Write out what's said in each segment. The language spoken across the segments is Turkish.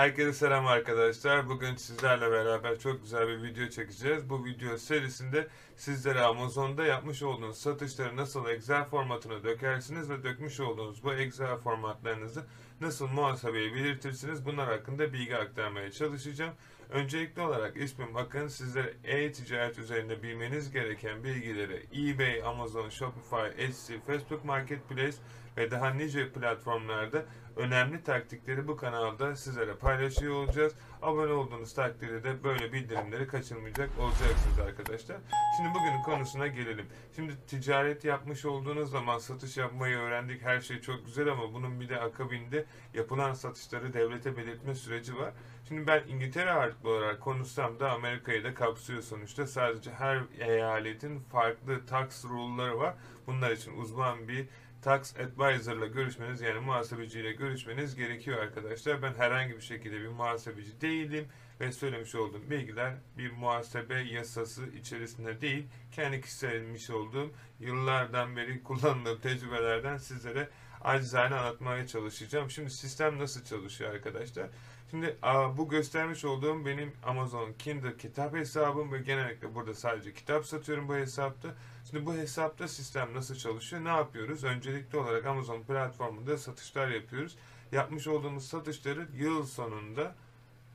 Herkese selam arkadaşlar. Bugün sizlerle beraber çok güzel bir video çekeceğiz. Bu video serisinde sizlere Amazon'da yapmış olduğunuz satışları nasıl Excel formatına dökersiniz ve dökmüş olduğunuz bu Excel formatlarınızı nasıl muhasebeye belirtirsiniz bunlar hakkında bilgi aktarmaya çalışacağım. Öncelikli olarak ismim Akın. Sizlere e-ticaret üzerinde bilmeniz gereken bilgileri eBay, Amazon, Shopify, Etsy, Facebook Marketplace ve daha nice platformlarda önemli taktikleri bu kanalda sizlere paylaşıyor olacağız. Abone olduğunuz takdirde böyle bildirimleri kaçırmayacak olacaksınız arkadaşlar. Şimdi bugünün konusuna gelelim. Şimdi ticaret yapmış olduğunuz zaman satış yapmayı öğrendik. Her şey çok güzel ama bunun bir de akabinde yapılan satışları devlete belirtme süreci var. Şimdi ben İngiltere ağırlıklı olarak konuşsam da Amerika'yı da kapsıyor sonuçta. Sadece her eyaletin farklı tax rule'ları var. Bunlar için uzman bir tax advisor ile görüşmeniz yani muhasebeciyle görüşmeniz gerekiyor arkadaşlar. Ben herhangi bir şekilde bir muhasebeci değilim ve söylemiş olduğum bilgiler bir muhasebe yasası içerisinde değil. Kendi kişiselmiş olduğum yıllardan beri kullandığım tecrübelerden sizlere acizane anlatmaya çalışacağım. Şimdi sistem nasıl çalışıyor arkadaşlar? Şimdi bu göstermiş olduğum benim Amazon Kindle kitap hesabım ve genellikle burada sadece kitap satıyorum bu hesapta. Şimdi bu hesapta sistem nasıl çalışıyor? Ne yapıyoruz? Öncelikli olarak Amazon platformunda satışlar yapıyoruz. Yapmış olduğumuz satışları yıl sonunda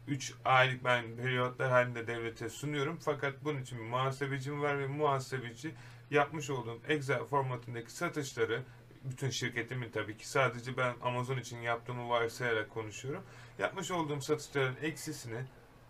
3 aylık ben periyotlar halinde devlete sunuyorum. Fakat bunun için bir muhasebecim var ve muhasebeci yapmış olduğum Excel formatındaki satışları bütün şirketimin tabii ki sadece ben Amazon için yaptığımı varsayarak konuşuyorum. Yapmış olduğum satışların eksisini,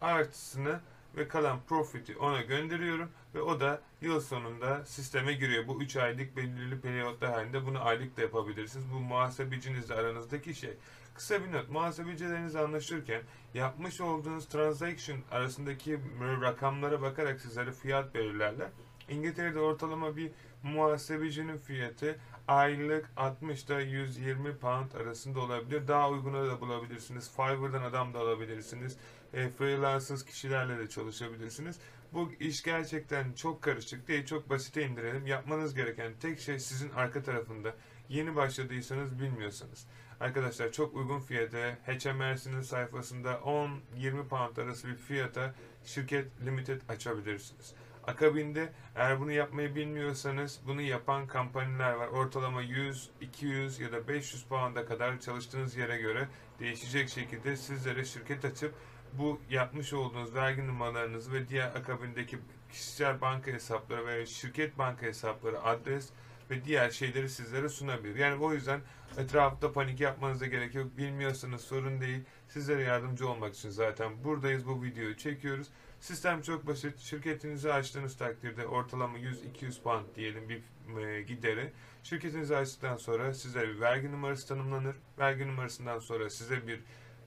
artısını ve kalan profiti ona gönderiyorum ve o da yıl sonunda sisteme giriyor. Bu 3 aylık belirli periyotlar halinde bunu aylık da yapabilirsiniz. Bu muhasebecinizle aranızdaki şey. Kısa bir not. Muhasebecilerinizle anlaşırken yapmış olduğunuz transaction arasındaki rakamlara bakarak sizlere fiyat belirlerler. İngiltere'de ortalama bir muhasebecinin fiyatı aylık 60 ile 120 pound arasında olabilir. Daha uyguna da bulabilirsiniz. Fiverr'dan adam da alabilirsiniz. E, freelancer kişilerle de çalışabilirsiniz. Bu iş gerçekten çok karışık değil. Çok basite indirelim. Yapmanız gereken tek şey sizin arka tarafında. Yeni başladıysanız bilmiyorsanız. Arkadaşlar çok uygun fiyata HMRC'nin sayfasında 10-20 pound arası bir fiyata şirket limited açabilirsiniz. Akabinde eğer bunu yapmayı bilmiyorsanız bunu yapan kampanyalar var. Ortalama 100, 200 ya da 500 pound'a kadar çalıştığınız yere göre değişecek şekilde sizlere şirket açıp bu yapmış olduğunuz vergi numaralarınızı ve diğer akabindeki kişisel banka hesapları veya şirket banka hesapları, adres ve diğer şeyleri sizlere sunabilir. Yani o yüzden etrafta panik yapmanıza gerek yok. Bilmiyorsanız sorun değil. Sizlere yardımcı olmak için zaten buradayız. Bu videoyu çekiyoruz. Sistem çok basit. Şirketinizi açtığınız takdirde ortalama 100-200 pound diyelim bir e, gideri. Şirketinizi açtıktan sonra size bir vergi numarası tanımlanır. Vergi numarasından sonra size bir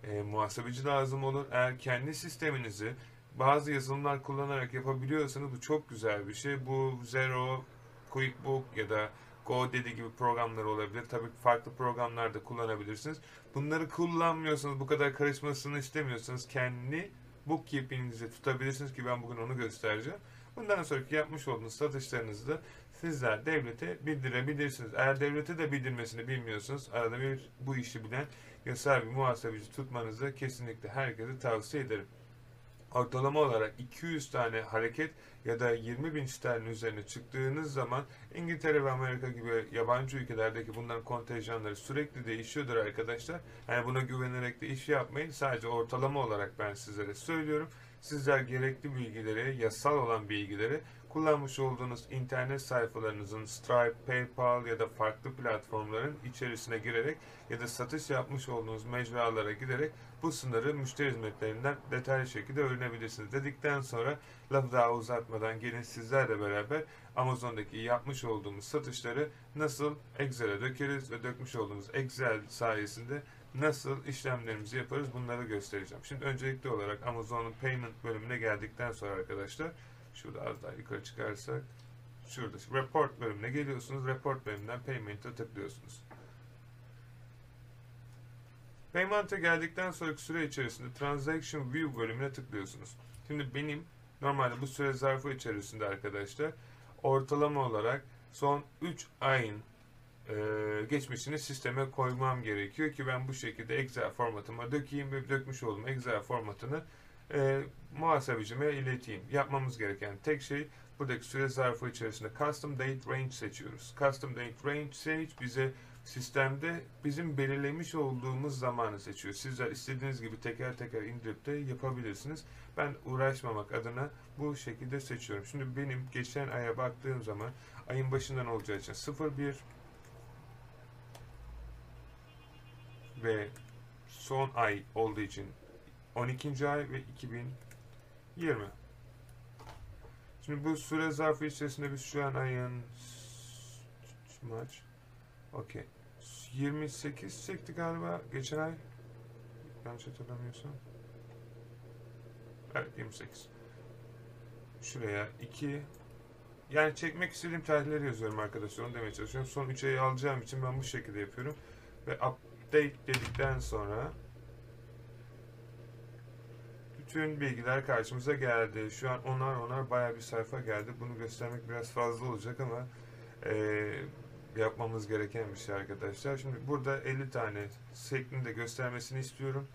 e, muhasebeci lazım olur. Eğer kendi sisteminizi bazı yazılımlar kullanarak yapabiliyorsanız bu çok güzel bir şey. Bu Zero, QuickBook ya da GoDaddy gibi programlar olabilir. Tabii farklı programlar da kullanabilirsiniz. Bunları kullanmıyorsanız, bu kadar karışmasını istemiyorsanız kendi bookkeeping'inizi tutabilirsiniz ki ben bugün onu göstereceğim. Bundan sonraki yapmış olduğunuz satışlarınızı da sizler devlete bildirebilirsiniz. Eğer devlete de bildirmesini bilmiyorsanız arada bir bu işi bilen yasal bir muhasebeci tutmanızı kesinlikle herkese tavsiye ederim. Ortalama olarak 200 tane hareket ya da 20 bin sterlin üzerine çıktığınız zaman İngiltere ve Amerika gibi yabancı ülkelerdeki bunların kontenjanları sürekli değişiyordur arkadaşlar. Yani buna güvenerek de iş yapmayın. Sadece ortalama olarak ben sizlere söylüyorum. Sizler gerekli bilgileri, yasal olan bilgileri kullanmış olduğunuz internet sayfalarınızın Stripe, PayPal ya da farklı platformların içerisine girerek ya da satış yapmış olduğunuz mecralara giderek bu sınırı müşteri hizmetlerinden detaylı şekilde öğrenebilirsiniz. Dedikten sonra lafı daha uzatmadan gelin sizlerle beraber Amazon'daki yapmış olduğumuz satışları nasıl Excel'e dökeriz ve dökmüş olduğumuz Excel sayesinde nasıl işlemlerimizi yaparız bunları göstereceğim. Şimdi öncelikli olarak Amazon'un payment bölümüne geldikten sonra arkadaşlar Şurada az daha yukarı çıkarsak şurada report bölümüne geliyorsunuz. Report bölümünden payment'a tıklıyorsunuz. Payment'a geldikten sonraki süre içerisinde Transaction View bölümüne tıklıyorsunuz. Şimdi benim normalde bu süre zarfı içerisinde arkadaşlar ortalama olarak son 3 ayın e, geçmişini sisteme koymam gerekiyor ki ben bu şekilde Excel formatıma dökeyim ve dökmüş olduğum Excel formatını e, muhasebecime ileteyim. Yapmamız gereken tek şey buradaki süre zarfı içerisinde Custom Date Range seçiyoruz. Custom Date Range seç bize sistemde bizim belirlemiş olduğumuz zamanı seçiyor. Sizler istediğiniz gibi teker teker indirip de yapabilirsiniz. Ben uğraşmamak adına bu şekilde seçiyorum. Şimdi benim geçen aya baktığım zaman ayın başından olacağı için 01 ve son ay olduğu için 12. ay ve 2020. Şimdi bu süre zarfı içerisinde biz şu an ayın maç? Okey. 28 çekti galiba geçen ay. Yanlış hatırlamıyorsam. Evet 28 şuraya 2 yani çekmek istediğim tarihleri yazıyorum arkadaşlar onu demeye çalışıyorum. Son 3 ayı alacağım için ben bu şekilde yapıyorum. Ve update dedikten sonra bütün bilgiler karşımıza geldi. Şu an onar onar baya bir sayfa geldi. Bunu göstermek biraz fazla olacak ama e, yapmamız gereken bir şey arkadaşlar. Şimdi burada 50 tane şeklinde göstermesini istiyorum.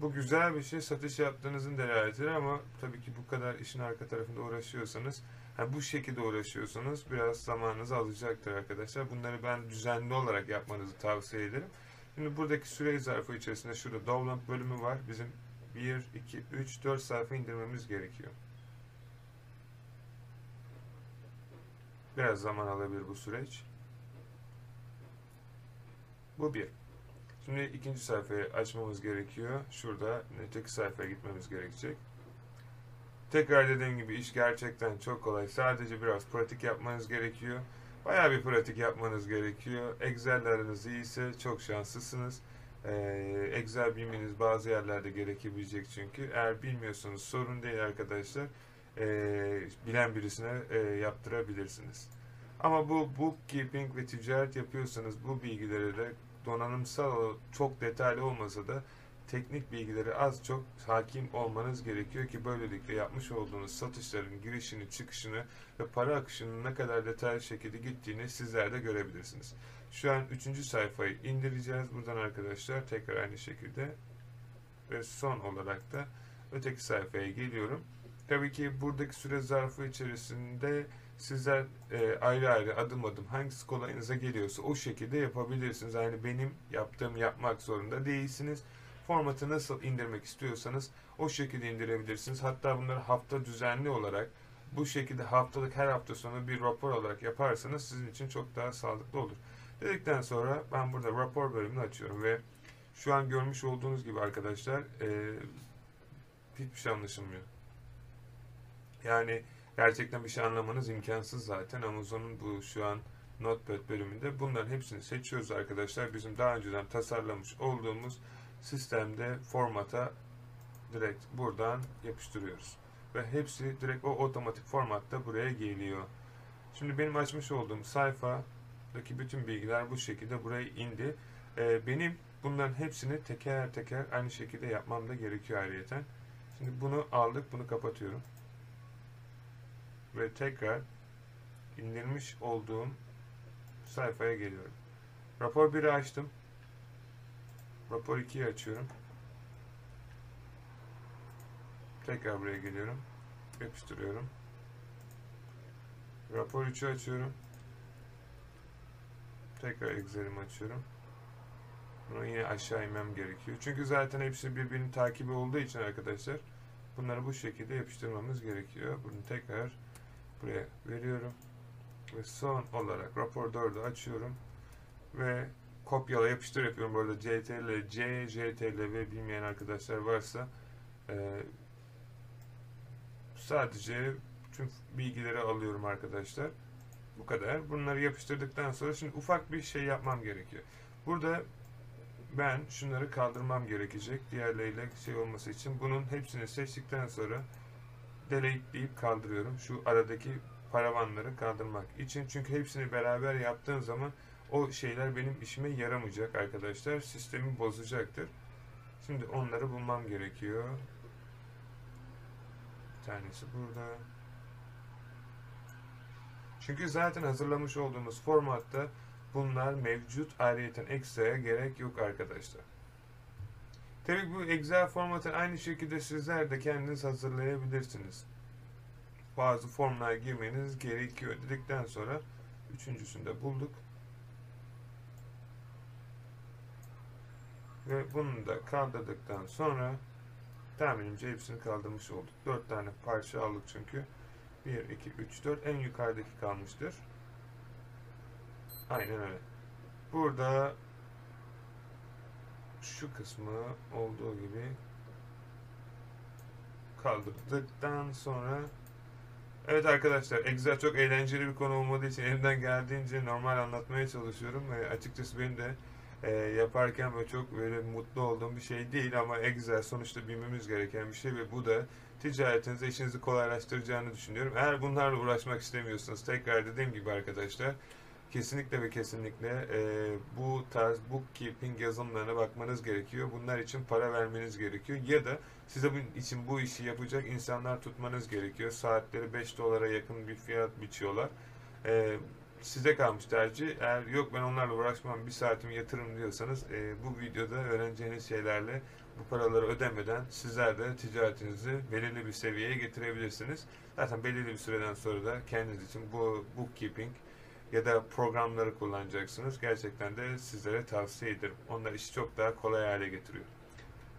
Bu güzel bir şey. Satış yaptığınızın delaletidir ama tabii ki bu kadar işin arka tarafında uğraşıyorsanız yani bu şekilde uğraşıyorsanız biraz zamanınızı alacaktır arkadaşlar. Bunları ben düzenli olarak yapmanızı tavsiye ederim. Şimdi buradaki süre zarfı içerisinde şurada download bölümü var. Bizim 1, 2, 3, 4 sayfa indirmemiz gerekiyor. Biraz zaman alabilir bu süreç. Bu bir. Şimdi ikinci sayfayı açmamız gerekiyor. Şurada öteki sayfaya gitmemiz gerekecek. Tekrar dediğim gibi iş gerçekten çok kolay. Sadece biraz pratik yapmanız gerekiyor. Bayağı bir pratik yapmanız gerekiyor. Excel'leriniz iyiyse çok şanslısınız. Ee, Excel bilmeniz bazı yerlerde gerekebilecek çünkü. Eğer bilmiyorsanız sorun değil arkadaşlar. Ee, bilen birisine e, yaptırabilirsiniz. Ama bu bookkeeping ve ticaret yapıyorsanız bu bilgileri de donanımsal çok detaylı olmasa da teknik bilgileri az çok hakim olmanız gerekiyor ki böylelikle yapmış olduğunuz satışların girişini, çıkışını ve para akışının ne kadar detaylı şekilde gittiğini sizler de görebilirsiniz. Şu an 3. sayfayı indireceğiz buradan arkadaşlar. Tekrar aynı şekilde ve son olarak da öteki sayfaya geliyorum. Tabii ki buradaki süre zarfı içerisinde sizler e, ayrı ayrı adım adım hangisi kolayınıza geliyorsa o şekilde yapabilirsiniz. Yani benim yaptığım yapmak zorunda değilsiniz. Formatı nasıl indirmek istiyorsanız o şekilde indirebilirsiniz. Hatta bunları hafta düzenli olarak bu şekilde haftalık her hafta sonu bir rapor olarak yaparsanız sizin için çok daha sağlıklı olur. Dedikten sonra ben burada rapor bölümünü açıyorum ve şu an görmüş olduğunuz gibi arkadaşlar e, hiçbir şey anlaşılmıyor. Yani gerçekten bir şey anlamanız imkansız zaten. Amazon'un bu şu an Notepad bölümünde bunların hepsini seçiyoruz arkadaşlar. Bizim daha önceden tasarlamış olduğumuz sistemde formata direkt buradan yapıştırıyoruz. Ve hepsi direkt o otomatik formatta buraya geliyor. Şimdi benim açmış olduğum sayfadaki bütün bilgiler bu şekilde buraya indi. Ee, benim bunların hepsini teker teker aynı şekilde yapmam da gerekiyor ayrıyeten. Şimdi bunu aldık, bunu kapatıyorum. Ve tekrar indirmiş olduğum sayfaya geliyorum. Rapor 1'i açtım. Rapor 2'yi açıyorum. Tekrar buraya geliyorum. Yapıştırıyorum. Rapor 3'ü açıyorum. Tekrar Excel'imi açıyorum. Bunu yine aşağı inmem gerekiyor. Çünkü zaten hepsi birbirinin takibi olduğu için arkadaşlar bunları bu şekilde yapıştırmamız gerekiyor. Bunu tekrar buraya veriyorum. Ve son olarak rapor 4'ü açıyorum. Ve kopyala yapıştır yapıyorum. burada CTRL, C, CTRL ve bilmeyen arkadaşlar varsa e, sadece tüm bilgileri alıyorum arkadaşlar. Bu kadar. Bunları yapıştırdıktan sonra şimdi ufak bir şey yapmam gerekiyor. Burada ben şunları kaldırmam gerekecek. Diğerleriyle şey olması için. Bunun hepsini seçtikten sonra delete deyip kaldırıyorum. Şu aradaki paravanları kaldırmak için. Çünkü hepsini beraber yaptığım zaman o şeyler benim işime yaramayacak arkadaşlar. Sistemi bozacaktır. Şimdi onları bulmam gerekiyor. Bir tanesi burada. Çünkü zaten hazırlamış olduğumuz formatta bunlar mevcut ayrıyeten ekstraya gerek yok arkadaşlar. Tabii bu Excel formatı aynı şekilde sizler de kendiniz hazırlayabilirsiniz. Bazı formlar girmeniz gerekiyor dedikten sonra üçüncüsünü de bulduk. Ve bunu da kaldırdıktan sonra tahminimce hepsini kaldırmış olduk. 4 tane parça aldık çünkü. 1, 2, 3, 4 en yukarıdaki kalmıştır. Aynen öyle. Burada şu kısmı olduğu gibi kaldırdıktan sonra Evet arkadaşlar Excel çok eğlenceli bir konu olmadığı için elimden geldiğince normal anlatmaya çalışıyorum ve açıkçası benim de e, yaparken böyle çok böyle mutlu olduğum bir şey değil ama Excel sonuçta bilmemiz gereken bir şey ve bu da ticaretinizi, işinizi kolaylaştıracağını düşünüyorum. Eğer bunlarla uğraşmak istemiyorsanız tekrar dediğim gibi arkadaşlar kesinlikle ve kesinlikle e, bu tarz bookkeeping yazılımlarına bakmanız gerekiyor. Bunlar için para vermeniz gerekiyor. Ya da size bunun için bu işi yapacak insanlar tutmanız gerekiyor. Saatleri 5 dolara yakın bir fiyat biçiyorlar. E, size kalmış tercih. Eğer yok ben onlarla uğraşmam bir saatimi yatırım diyorsanız e, bu videoda öğreneceğiniz şeylerle bu paraları ödemeden sizler de ticaretinizi belirli bir seviyeye getirebilirsiniz. Zaten belirli bir süreden sonra da kendiniz için bu bookkeeping ya da programları kullanacaksınız. Gerçekten de sizlere tavsiye ederim. Onlar işi çok daha kolay hale getiriyor.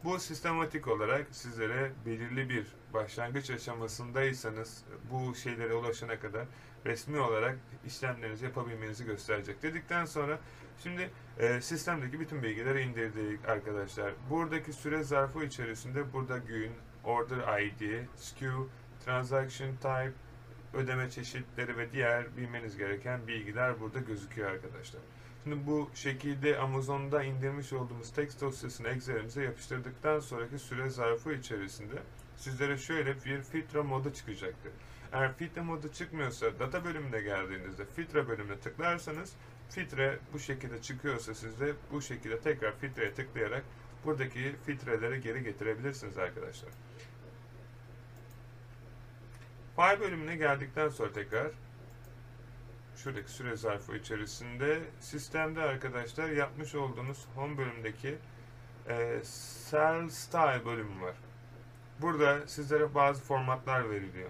Bu sistematik olarak sizlere belirli bir başlangıç aşamasındaysanız bu şeylere ulaşana kadar resmi olarak işlemlerinizi yapabilmenizi gösterecek. Dedikten sonra şimdi e, sistemdeki bütün bilgileri indirdik arkadaşlar. Buradaki süre zarfı içerisinde burada gün, order ID, SKU, transaction type, ödeme çeşitleri ve diğer bilmeniz gereken bilgiler burada gözüküyor arkadaşlar. Şimdi bu şekilde Amazon'da indirmiş olduğumuz text dosyasını Excel'imize yapıştırdıktan sonraki süre zarfı içerisinde sizlere şöyle bir filtre modu çıkacaktır. Eğer filtre modu çıkmıyorsa data bölümüne geldiğinizde filtre bölümüne tıklarsanız filtre bu şekilde çıkıyorsa sizde bu şekilde tekrar filtreye tıklayarak buradaki filtreleri geri getirebilirsiniz arkadaşlar. File bölümüne geldikten sonra tekrar şuradaki süre zarfı içerisinde sistemde arkadaşlar yapmış olduğunuz home bölümdeki e, cell style bölümü var. Burada sizlere bazı formatlar veriliyor.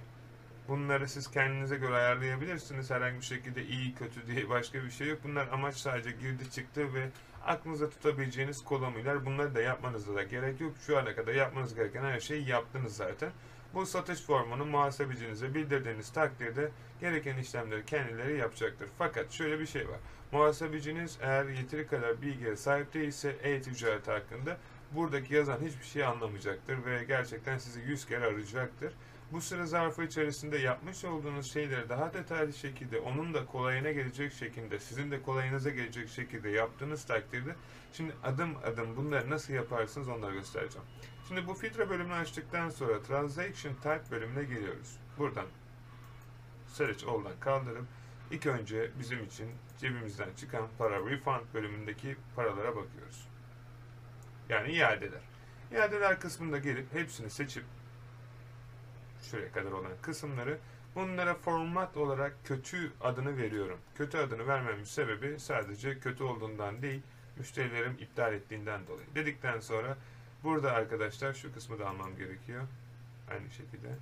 Bunları siz kendinize göre ayarlayabilirsiniz. Herhangi bir şekilde iyi kötü diye başka bir şey yok. Bunlar amaç sadece girdi çıktı ve aklınıza tutabileceğiniz koloniler. Bunları da yapmanıza da gerek yok. Şu ana kadar yapmanız gereken her şeyi yaptınız zaten. Bu satış formunu muhasebecinize bildirdiğiniz takdirde gereken işlemleri kendileri yapacaktır. Fakat şöyle bir şey var. Muhasebeciniz eğer yeteri kadar bilgiye sahip değilse e-ticaret hakkında buradaki yazan hiçbir şey anlamayacaktır ve gerçekten sizi yüz kere arayacaktır. Bu süre zarfı içerisinde yapmış olduğunuz şeyleri daha detaylı şekilde onun da kolayına gelecek şekilde, sizin de kolayınıza gelecek şekilde yaptığınız takdirde şimdi adım adım bunları nasıl yaparsınız onları göstereceğim. Şimdi bu filtre bölümünü açtıktan sonra Transaction Type bölümüne geliyoruz. Buradan Search All'dan kaldırıp ilk önce bizim için cebimizden çıkan para Refund bölümündeki paralara bakıyoruz. Yani iadeler. İadeler kısmında gelip hepsini seçip şuraya kadar olan kısımları bunlara format olarak kötü adını veriyorum. Kötü adını vermemin sebebi sadece kötü olduğundan değil, müşterilerim iptal ettiğinden dolayı. Dedikten sonra burada arkadaşlar şu kısmı da almam gerekiyor. Aynı şekilde.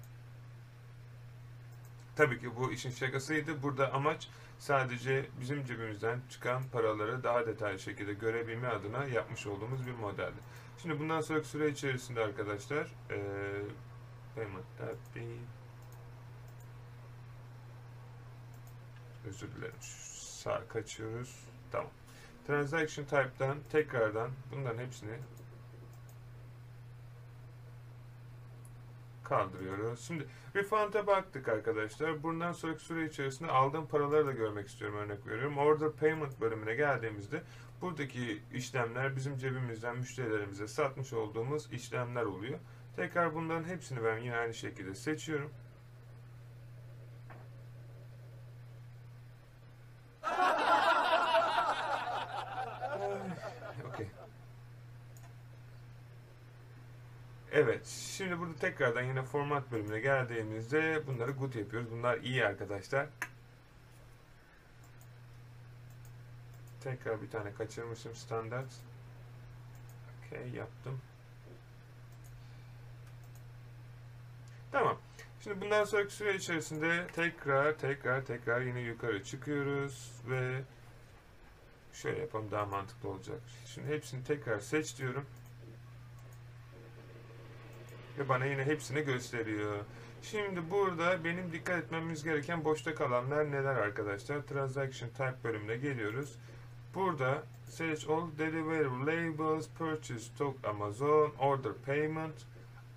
Tabii ki bu işin şakasıydı. Burada amaç sadece bizim cebimizden çıkan paraları daha detaylı şekilde görebilme adına yapmış olduğumuz bir modeldi. Şimdi bundan sonraki süre içerisinde arkadaşlar ee, özür dilerim sağ kaçıyoruz tamam transaction type'dan tekrardan bunların hepsini kaldırıyoruz. Şimdi refund'a baktık arkadaşlar. Bundan sonraki süre içerisinde aldığım paraları da görmek istiyorum örnek veriyorum. Order payment bölümüne geldiğimizde buradaki işlemler bizim cebimizden müşterilerimize satmış olduğumuz işlemler oluyor. Tekrar bunların hepsini ben yine aynı şekilde seçiyorum. Evet, şimdi burada tekrardan yine format bölümüne geldiğimizde bunları good yapıyoruz. Bunlar iyi arkadaşlar. Tekrar bir tane kaçırmışım standart. Okey yaptım. Tamam. Şimdi bundan sonraki süre içerisinde tekrar tekrar tekrar yine yukarı çıkıyoruz ve şöyle yapalım daha mantıklı olacak. Şimdi hepsini tekrar seç diyorum. Ve bana yine hepsini gösteriyor. Şimdi burada benim dikkat etmemiz gereken boşta kalanlar neler arkadaşlar? Transaction Type bölümüne geliyoruz. Burada Search All Delivery Labels, Purchase Stock Amazon, Order Payment,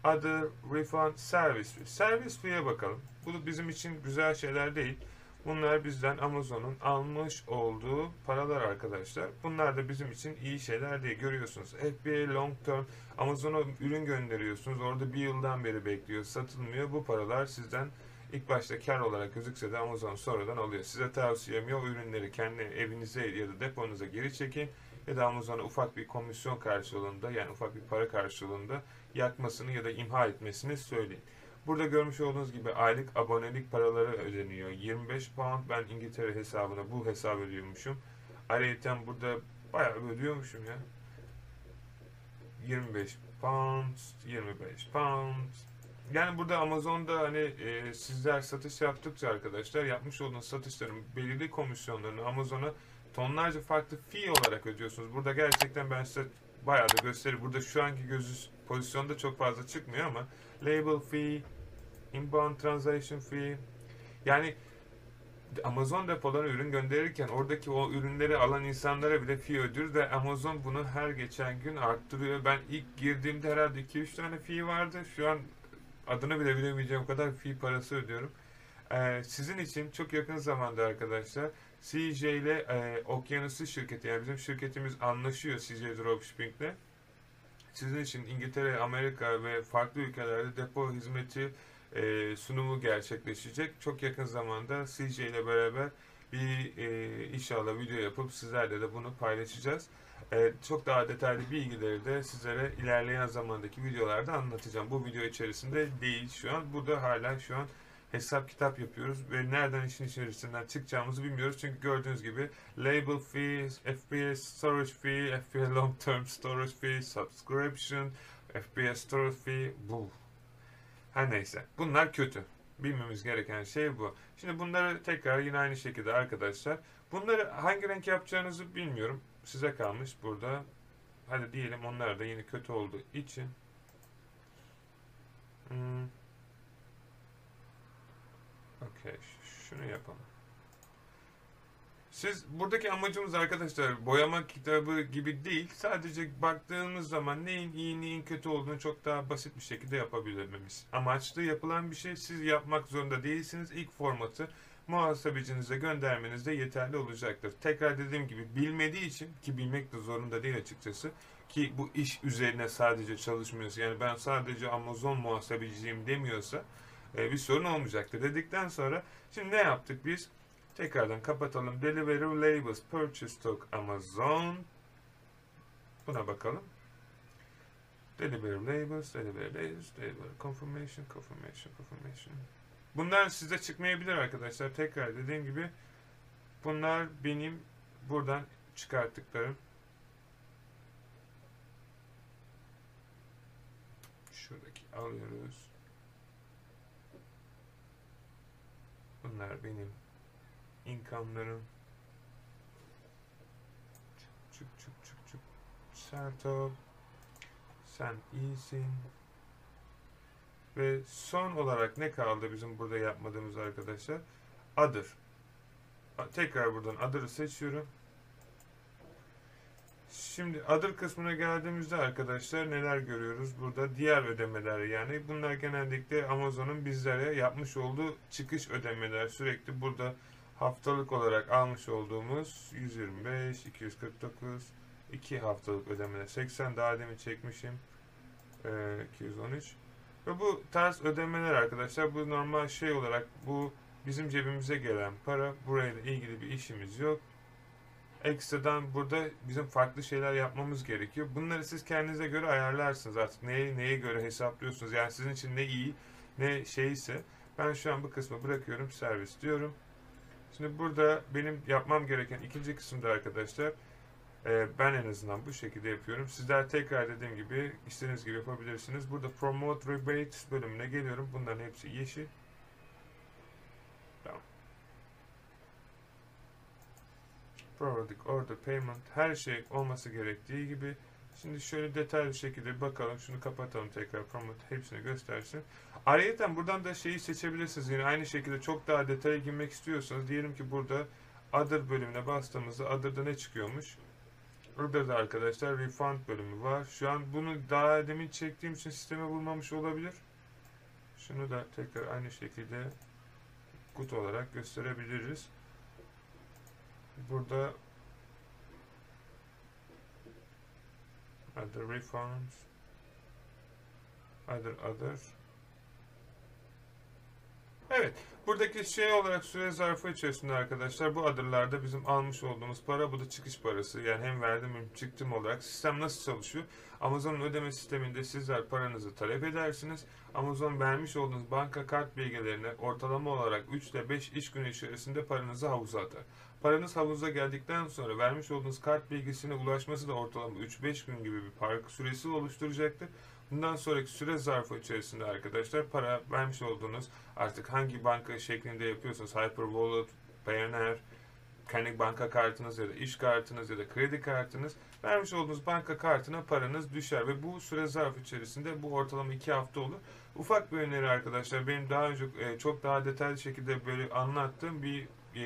Other Refund Service Fee. Service Fee'ye bakalım. Bu bizim için güzel şeyler değil. Bunlar bizden Amazon'un almış olduğu paralar arkadaşlar. Bunlar da bizim için iyi şeyler diye görüyorsunuz. FBA Long Term Amazon'a ürün gönderiyorsunuz. Orada bir yıldan beri bekliyor. Satılmıyor. Bu paralar sizden ilk başta kar olarak gözükse de Amazon sonradan alıyor. Size tavsiyem ya o ürünleri kendi evinize ya da deponuza geri çekin ya da Amazon'a ufak bir komisyon karşılığında yani ufak bir para karşılığında yakmasını ya da imha etmesini söyleyin. Burada görmüş olduğunuz gibi aylık abonelik paraları ödeniyor. 25 pound ben İngiltere hesabına bu hesap ödüyormuşum. Ayrıca burada bayağı ödüyormuşum ya. 25 pound, 25 pound. Yani burada Amazon'da hani e, sizler satış yaptıkça arkadaşlar yapmış olduğunuz satışların belirli komisyonlarını Amazon'a tonlarca farklı fee olarak ödüyorsunuz. Burada gerçekten ben size bayağı da gösterir. Burada şu anki gözü pozisyonda çok fazla çıkmıyor ama label fee, inbound transaction fee yani Amazon depolarına ürün gönderirken oradaki o ürünleri alan insanlara bile fee ödüyor ve Amazon bunu her geçen gün arttırıyor. Ben ilk girdiğimde herhalde 2-3 tane fee vardı. Şu an adını bile bilemeyeceğim kadar fee parası ödüyorum. Ee, sizin için çok yakın zamanda arkadaşlar CJ ile e, Okyanusu şirketi yani bizim şirketimiz anlaşıyor CJ Dropshipping ile. Sizin için İngiltere, Amerika ve farklı ülkelerde depo hizmeti e, sunumu gerçekleşecek. Çok yakın zamanda CJ ile beraber bir e, inşallah video yapıp sizlerle de bunu paylaşacağız. E, çok daha detaylı bilgileri de sizlere ilerleyen zamandaki videolarda anlatacağım. Bu video içerisinde değil şu an. Burada hala şu an hesap kitap yapıyoruz ve nereden işin içerisinden çıkacağımızı bilmiyoruz. Çünkü gördüğünüz gibi label fee, FBA storage fee, FBA long term storage fee, subscription, FBA storage fee, bu. Her neyse. Bunlar kötü. Bilmemiz gereken şey bu. Şimdi bunları tekrar yine aynı şekilde arkadaşlar. Bunları hangi renk yapacağınızı bilmiyorum. Size kalmış burada. Hadi diyelim onlar da yine kötü olduğu için. Hmm. Okey. Şunu yapalım. Siz buradaki amacımız arkadaşlar boyama kitabı gibi değil. Sadece baktığımız zaman neyin iyi neyin kötü olduğunu çok daha basit bir şekilde yapabilmemiz. Amaçlı yapılan bir şey siz yapmak zorunda değilsiniz. İlk formatı muhasebecinize göndermeniz de yeterli olacaktır. Tekrar dediğim gibi bilmediği için ki bilmek de zorunda değil açıkçası ki bu iş üzerine sadece çalışmıyorsa yani ben sadece Amazon muhasebeciyim demiyorsa e, bir sorun olmayacaktır dedikten sonra şimdi ne yaptık biz? Tekrardan kapatalım. Delivery Labels Purchase Stock Amazon. Buna bakalım. Delivery Labels, Delivery Labels, Delivery Confirmation, Confirmation, Confirmation. Bunlar size çıkmayabilir arkadaşlar. Tekrar dediğim gibi bunlar benim buradan çıkarttıklarım. Şuradaki alıyoruz. Bunlar benim income'larım. Çık çık çık çık. Serto. Sen iyisin. Ve son olarak ne kaldı bizim burada yapmadığımız arkadaşlar? Other. Tekrar buradan Other'ı seçiyorum. Şimdi Other kısmına geldiğimizde arkadaşlar neler görüyoruz? Burada diğer ödemeler yani bunlar genellikle Amazon'un bizlere yapmış olduğu çıkış ödemeler. Sürekli burada haftalık olarak almış olduğumuz 125, 249, 2 haftalık ödemeler. 80 daha demin çekmişim. Ee, 213. Ve bu tarz ödemeler arkadaşlar bu normal şey olarak bu bizim cebimize gelen para. Burayla ilgili bir işimiz yok. Ekstradan burada bizim farklı şeyler yapmamız gerekiyor. Bunları siz kendinize göre ayarlarsınız artık. Neye, neye göre hesaplıyorsunuz. Yani sizin için ne iyi ne şeyse. Ben şu an bu kısmı bırakıyorum. Servis diyorum. Şimdi burada benim yapmam gereken ikinci kısımda arkadaşlar e, ben en azından bu şekilde yapıyorum. Sizler tekrar dediğim gibi istediğiniz gibi yapabilirsiniz. Burada Promote Rebates bölümüne geliyorum. Bunların hepsi yeşil. Tamam. Periodic Order Payment her şey olması gerektiği gibi. Şimdi şöyle detaylı bir şekilde bakalım. Şunu kapatalım tekrar. Promote hepsini göstersin. Ayrıca buradan da şeyi seçebilirsiniz. Yine aynı şekilde çok daha detaya girmek istiyorsanız diyelim ki burada Other bölümüne bastığımızda Other'da ne çıkıyormuş? Burada da arkadaşlar Refund bölümü var. Şu an bunu daha demin çektiğim için sisteme bulmamış olabilir. Şunu da tekrar aynı şekilde kutu olarak gösterebiliriz. Burada other refunds other other Evet. Buradaki şey olarak süre zarfı içerisinde arkadaşlar bu adırlarda bizim almış olduğumuz para bu da çıkış parası. Yani hem verdim hem çıktım olarak. Sistem nasıl çalışıyor? Amazon'un ödeme sisteminde sizler paranızı talep edersiniz. Amazon vermiş olduğunuz banka kart bilgilerini ortalama olarak 3 ile 5 iş günü içerisinde paranızı havuza atar. Paranız havuza geldikten sonra vermiş olduğunuz kart bilgisine ulaşması da ortalama 3-5 gün gibi bir park süresi oluşturacaktır. Bundan sonraki süre zarfı içerisinde arkadaşlar para vermiş olduğunuz artık hangi banka şeklinde yapıyorsanız Hyperwallet, Payoneer, kendi banka kartınız ya da iş kartınız ya da kredi kartınız vermiş olduğunuz banka kartına paranız düşer ve bu süre zarfı içerisinde bu ortalama 2 hafta olur. Ufak bir öneri arkadaşlar benim daha önce e, çok daha detaylı şekilde böyle anlattığım bir e,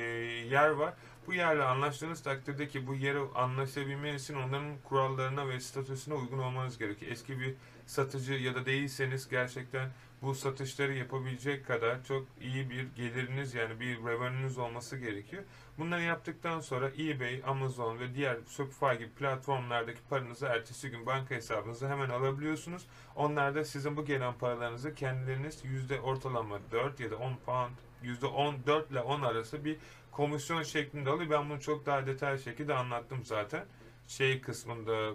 yer var. Bu yerle anlaştığınız takdirde ki bu yere anlaşabilmeniz için onların kurallarına ve statüsüne uygun olmanız gerekiyor. Eski bir satıcı ya da değilseniz gerçekten bu satışları yapabilecek kadar çok iyi bir geliriniz yani bir revenue'nuz olması gerekiyor. Bunları yaptıktan sonra eBay, Amazon ve diğer Shopify gibi platformlardaki paranızı ertesi gün banka hesabınıza hemen alabiliyorsunuz. Onlar da sizin bu gelen paralarınızı kendileriniz yüzde ortalama 4 ya da 10 pound yüzde 10 4 ile 10 arası bir komisyon şeklinde alıyor. Ben bunu çok daha detaylı şekilde anlattım zaten. Şey kısmında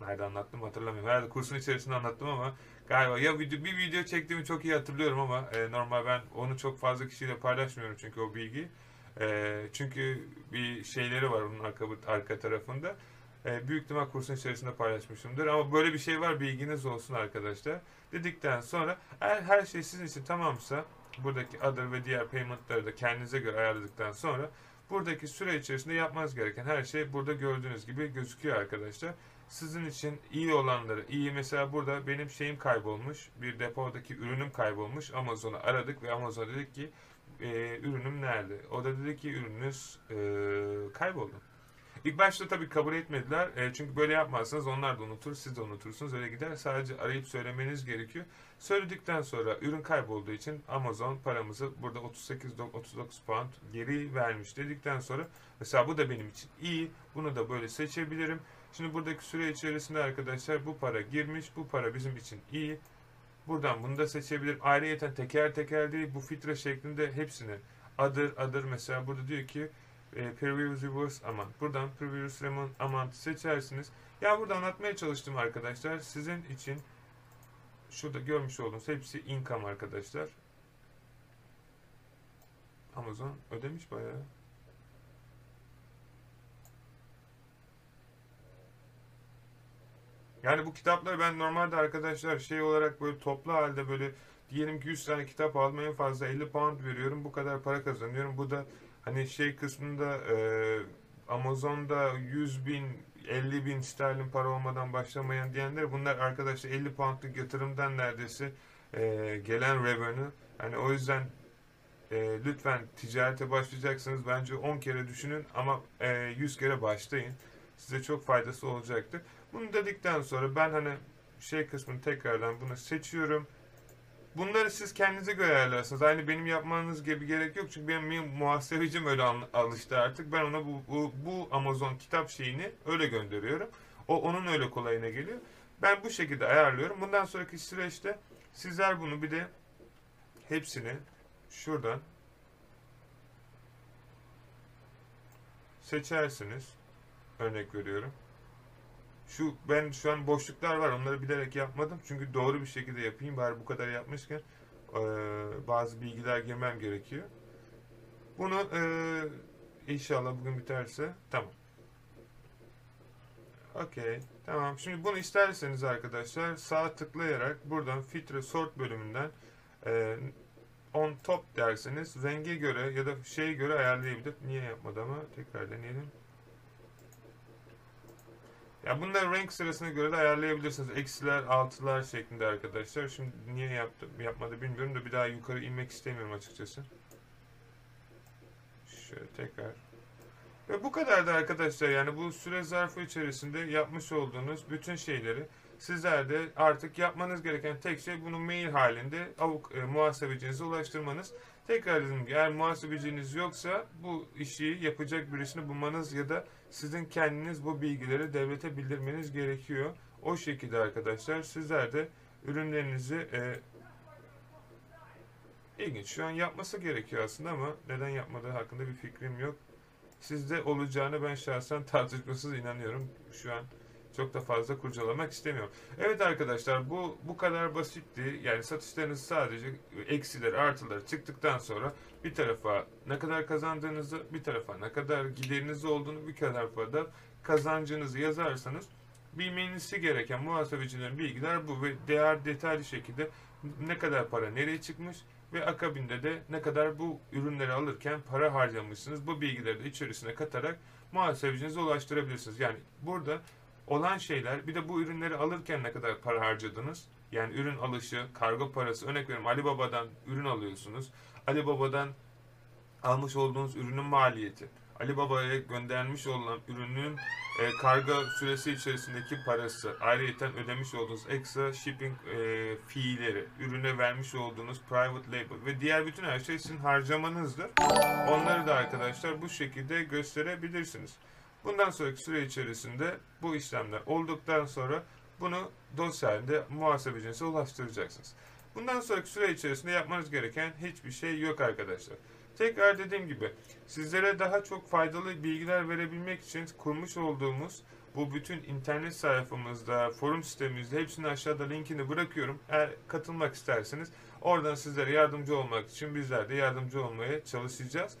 nerede anlattım hatırlamıyorum. Herhalde kursun içerisinde anlattım ama galiba ya video, bir video çektiğimi çok iyi hatırlıyorum ama e, normal ben onu çok fazla kişiyle paylaşmıyorum çünkü o bilgi. E, çünkü bir şeyleri var onun arka, arka tarafında. E, büyük ihtimal kursun içerisinde paylaşmışımdır ama böyle bir şey var bilginiz olsun arkadaşlar. Dedikten sonra eğer her şey sizin için tamamsa buradaki other ve diğer payment'ları da kendinize göre ayarladıktan sonra buradaki süre içerisinde yapmanız gereken her şey burada gördüğünüz gibi gözüküyor arkadaşlar. Sizin için iyi olanları, iyi mesela burada benim şeyim kaybolmuş, bir depodaki ürünüm kaybolmuş. Amazon'u aradık ve Amazon dedik ki e, ürünüm nerede? O da dedi ki ürününüz e, kayboldu. İlk başta tabii kabul etmediler. E, çünkü böyle yapmazsanız onlar da unutur, siz de unutursunuz. Öyle gider. Sadece arayıp söylemeniz gerekiyor. Söyledikten sonra ürün kaybolduğu için Amazon paramızı burada 38 39 pound geri vermiş dedikten sonra mesela bu da benim için iyi. Bunu da böyle seçebilirim. Şimdi buradaki süre içerisinde arkadaşlar bu para girmiş. Bu para bizim için iyi. Buradan bunu da seçebilirim. Ayrıyeten teker teker değil bu filtre şeklinde hepsini adır adır mesela burada diyor ki e, Previous Reverse Amount. Buradan Previous Amount seçersiniz. Ya burada anlatmaya çalıştım arkadaşlar. Sizin için şurada görmüş olduğunuz hepsi income arkadaşlar. Amazon ödemiş bayağı. Yani bu kitapları ben normalde arkadaşlar şey olarak böyle toplu halde böyle diyelim ki 100 tane kitap en fazla 50 pound veriyorum. Bu kadar para kazanıyorum. Bu da hani şey kısmında e, Amazon'da 100 bin 50 bin sterlin para olmadan başlamayan diyenler bunlar arkadaşlar 50 poundlık yatırımdan neredeyse e, gelen revenue. Hani o yüzden e, lütfen ticarete başlayacaksınız bence 10 kere düşünün ama e, 100 kere başlayın. Size çok faydası olacaktır. Bunu dedikten sonra ben hani şey kısmını tekrardan bunu seçiyorum. Bunları siz kendinize göre ayarlarsınız. Aynı benim yapmanız gibi gerek yok. Çünkü benim, benim muhasebecim öyle alıştı artık. Ben ona bu, bu, bu Amazon kitap şeyini öyle gönderiyorum. O onun öyle kolayına geliyor. Ben bu şekilde ayarlıyorum. Bundan sonraki süreçte sizler bunu bir de hepsini şuradan seçersiniz. Örnek veriyorum. Şu ben şu an boşluklar var. Onları bilerek yapmadım. Çünkü doğru bir şekilde yapayım. Bari bu kadar yapmışken e, bazı bilgiler girmem gerekiyor. Bunu e, inşallah bugün biterse tamam. Okey. Tamam. Şimdi bunu isterseniz arkadaşlar sağ tıklayarak buradan filtre sort bölümünden e, on top derseniz renge göre ya da şeye göre ayarlayabilir. Niye yapmadı ama tekrar deneyelim. Ya bunları renk sırasına göre de ayarlayabilirsiniz. Eksiler, altılar şeklinde arkadaşlar. Şimdi niye yaptı, yapmadı bilmiyorum da bir daha yukarı inmek istemiyorum açıkçası. Şöyle tekrar. Ve bu kadar da arkadaşlar yani bu süre zarfı içerisinde yapmış olduğunuz bütün şeyleri sizler de artık yapmanız gereken tek şey bunu mail halinde avuk, e, muhasebecinize ulaştırmanız. Tekrar dedim ki eğer muhasebeciniz yoksa bu işi yapacak birisini bulmanız ya da sizin kendiniz bu bilgileri devlete bildirmeniz gerekiyor. O şekilde arkadaşlar sizler de ürünlerinizi e, ilginç şu an yapması gerekiyor aslında ama neden yapmadığı hakkında bir fikrim yok. Sizde olacağını ben şahsen tartışmasız inanıyorum. Şu an çok da fazla kurcalamak istemiyorum. Evet arkadaşlar bu bu kadar basitti. Yani satışlarınız sadece eksileri artıları çıktıktan sonra bir tarafa ne kadar kazandığınızı bir tarafa ne kadar gideriniz olduğunu bir tarafa da kazancınızı yazarsanız bilmenizi gereken muhasebecilerin bilgiler bu ve değer detaylı şekilde ne kadar para nereye çıkmış ve akabinde de ne kadar bu ürünleri alırken para harcamışsınız bu bilgileri de içerisine katarak muhasebecinize ulaştırabilirsiniz. Yani burada olan şeyler bir de bu ürünleri alırken ne kadar para harcadınız? Yani ürün alışı, kargo parası örnek veriyorum Ali Baba'dan ürün alıyorsunuz. Ali Baba'dan almış olduğunuz ürünün maliyeti. Ali Baba'ya göndermiş olan ürünün e, kargo süresi içerisindeki parası, ayrıyeten ödemiş olduğunuz ekstra shipping e, fiilleri, ürüne vermiş olduğunuz private label ve diğer bütün her şey sizin harcamanızdır. Onları da arkadaşlar bu şekilde gösterebilirsiniz. Bundan sonraki süre içerisinde bu işlemler olduktan sonra bunu dosya halinde muhasebecinize ulaştıracaksınız. Bundan sonraki süre içerisinde yapmanız gereken hiçbir şey yok arkadaşlar. Tekrar dediğim gibi sizlere daha çok faydalı bilgiler verebilmek için kurmuş olduğumuz bu bütün internet sayfamızda, forum sitemimizde hepsini aşağıda linkini bırakıyorum. Eğer katılmak isterseniz oradan sizlere yardımcı olmak için bizler de yardımcı olmaya çalışacağız.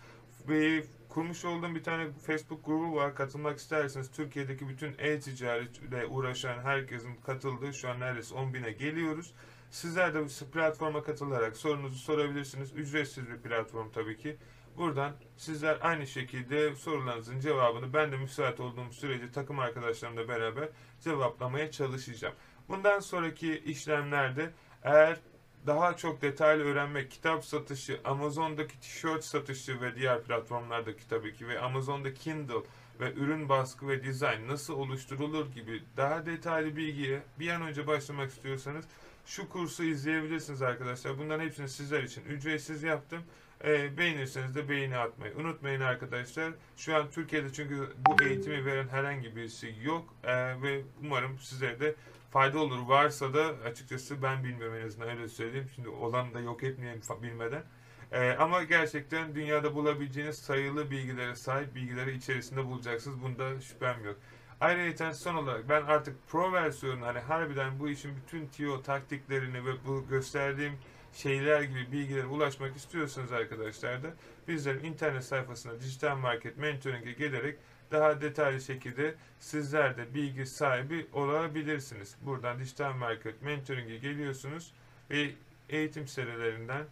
Kurmuş olduğum bir tane Facebook grubu var. Katılmak isterseniz Türkiye'deki bütün e-ticaretle uğraşan herkesin katıldığı şu an neredeyse 10 bine geliyoruz. Sizler de bu platforma katılarak sorunuzu sorabilirsiniz. Ücretsiz bir platform tabii ki. Buradan sizler aynı şekilde sorularınızın cevabını ben de müsait olduğum sürece takım arkadaşlarımla beraber cevaplamaya çalışacağım. Bundan sonraki işlemlerde eğer daha çok detaylı öğrenmek, kitap satışı, Amazon'daki tişört satışı ve diğer platformlardaki tabii ki ve Amazon'da Kindle ve ürün baskı ve dizayn nasıl oluşturulur gibi daha detaylı bilgiye bir an önce başlamak istiyorsanız şu kursu izleyebilirsiniz arkadaşlar. Bunların hepsini sizler için ücretsiz yaptım. E, beğenirseniz de beğeni atmayı unutmayın arkadaşlar. Şu an Türkiye'de çünkü bu eğitimi veren herhangi birisi yok e, ve umarım sizlere de fayda olur. Varsa da açıkçası ben bilmiyorum en azından öyle söyleyeyim. Şimdi olan da yok etmeyeyim bilmeden. Ee, ama gerçekten dünyada bulabileceğiniz sayılı bilgilere sahip bilgileri içerisinde bulacaksınız. Bunda şüphem yok. Ayrıca son olarak ben artık pro versiyonu hani harbiden bu işin bütün tiyo taktiklerini ve bu gösterdiğim şeyler gibi bilgilere ulaşmak istiyorsanız arkadaşlar da bizlerin internet sayfasına dijital market mentoring'e gelerek daha detaylı şekilde sizler de bilgi sahibi olabilirsiniz. Buradan dijital market mentoring'e geliyorsunuz ve eğitim serilerinden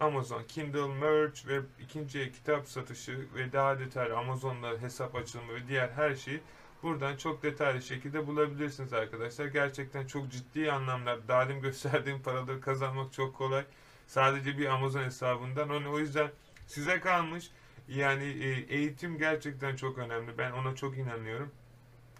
Amazon, Kindle, Merch ve ikinci kitap satışı ve daha detaylı Amazon'da hesap açılımı ve diğer her şeyi buradan çok detaylı şekilde bulabilirsiniz arkadaşlar. Gerçekten çok ciddi anlamda demin gösterdiğim paraları kazanmak çok kolay. Sadece bir Amazon hesabından. O yüzden size kalmış. Yani e, eğitim gerçekten çok önemli. Ben ona çok inanıyorum.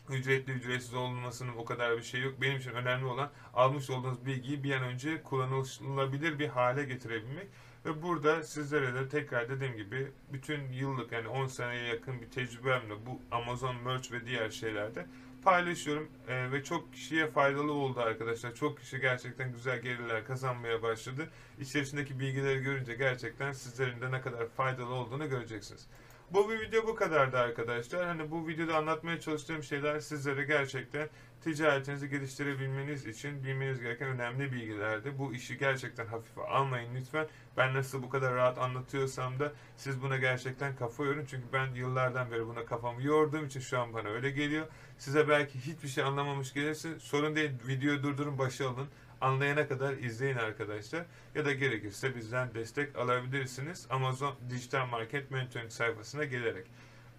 Ücretli ücretsiz olmasının o kadar bir şey yok. Benim için önemli olan almış olduğunuz bilgiyi bir an önce kullanılabilir bir hale getirebilmek. Ve burada sizlere de tekrar dediğim gibi bütün yıllık yani 10 seneye yakın bir tecrübemle bu Amazon Merch ve diğer şeylerde paylaşıyorum ee, ve çok kişiye faydalı oldu arkadaşlar. Çok kişi gerçekten güzel gelirler kazanmaya başladı. İçerisindeki bilgileri görünce gerçekten sizlerin de ne kadar faydalı olduğunu göreceksiniz. Bu bir video bu kadardı arkadaşlar. Hani bu videoda anlatmaya çalıştığım şeyler sizlere gerçekten ticaretinizi geliştirebilmeniz için bilmeniz gereken önemli bilgilerdi. Bu işi gerçekten hafife almayın lütfen. Ben nasıl bu kadar rahat anlatıyorsam da siz buna gerçekten kafa yorun. Çünkü ben yıllardan beri buna kafamı yorduğum için şu an bana öyle geliyor. Size belki hiçbir şey anlamamış gelirse sorun değil. Videoyu durdurun başa alın. Anlayana kadar izleyin arkadaşlar. Ya da gerekirse bizden destek alabilirsiniz. Amazon Dijital Market Mentoring sayfasına gelerek.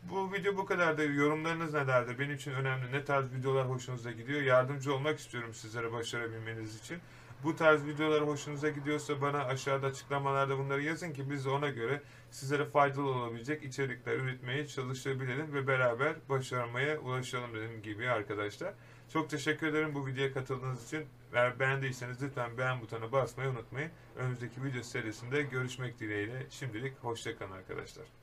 Bu video bu kadar da yorumlarınız nelerdir? Benim için önemli. Ne tarz videolar hoşunuza gidiyor? Yardımcı olmak istiyorum sizlere başarabilmeniz için. Bu tarz videolar hoşunuza gidiyorsa bana aşağıda açıklamalarda bunları yazın ki biz ona göre sizlere faydalı olabilecek içerikler üretmeye çalışabilelim ve beraber başarmaya ulaşalım dediğim gibi arkadaşlar. Çok teşekkür ederim bu videoya katıldığınız için. Eğer beğendiyseniz lütfen beğen butonuna basmayı unutmayın. Önümüzdeki video serisinde görüşmek dileğiyle. Şimdilik hoşçakalın arkadaşlar.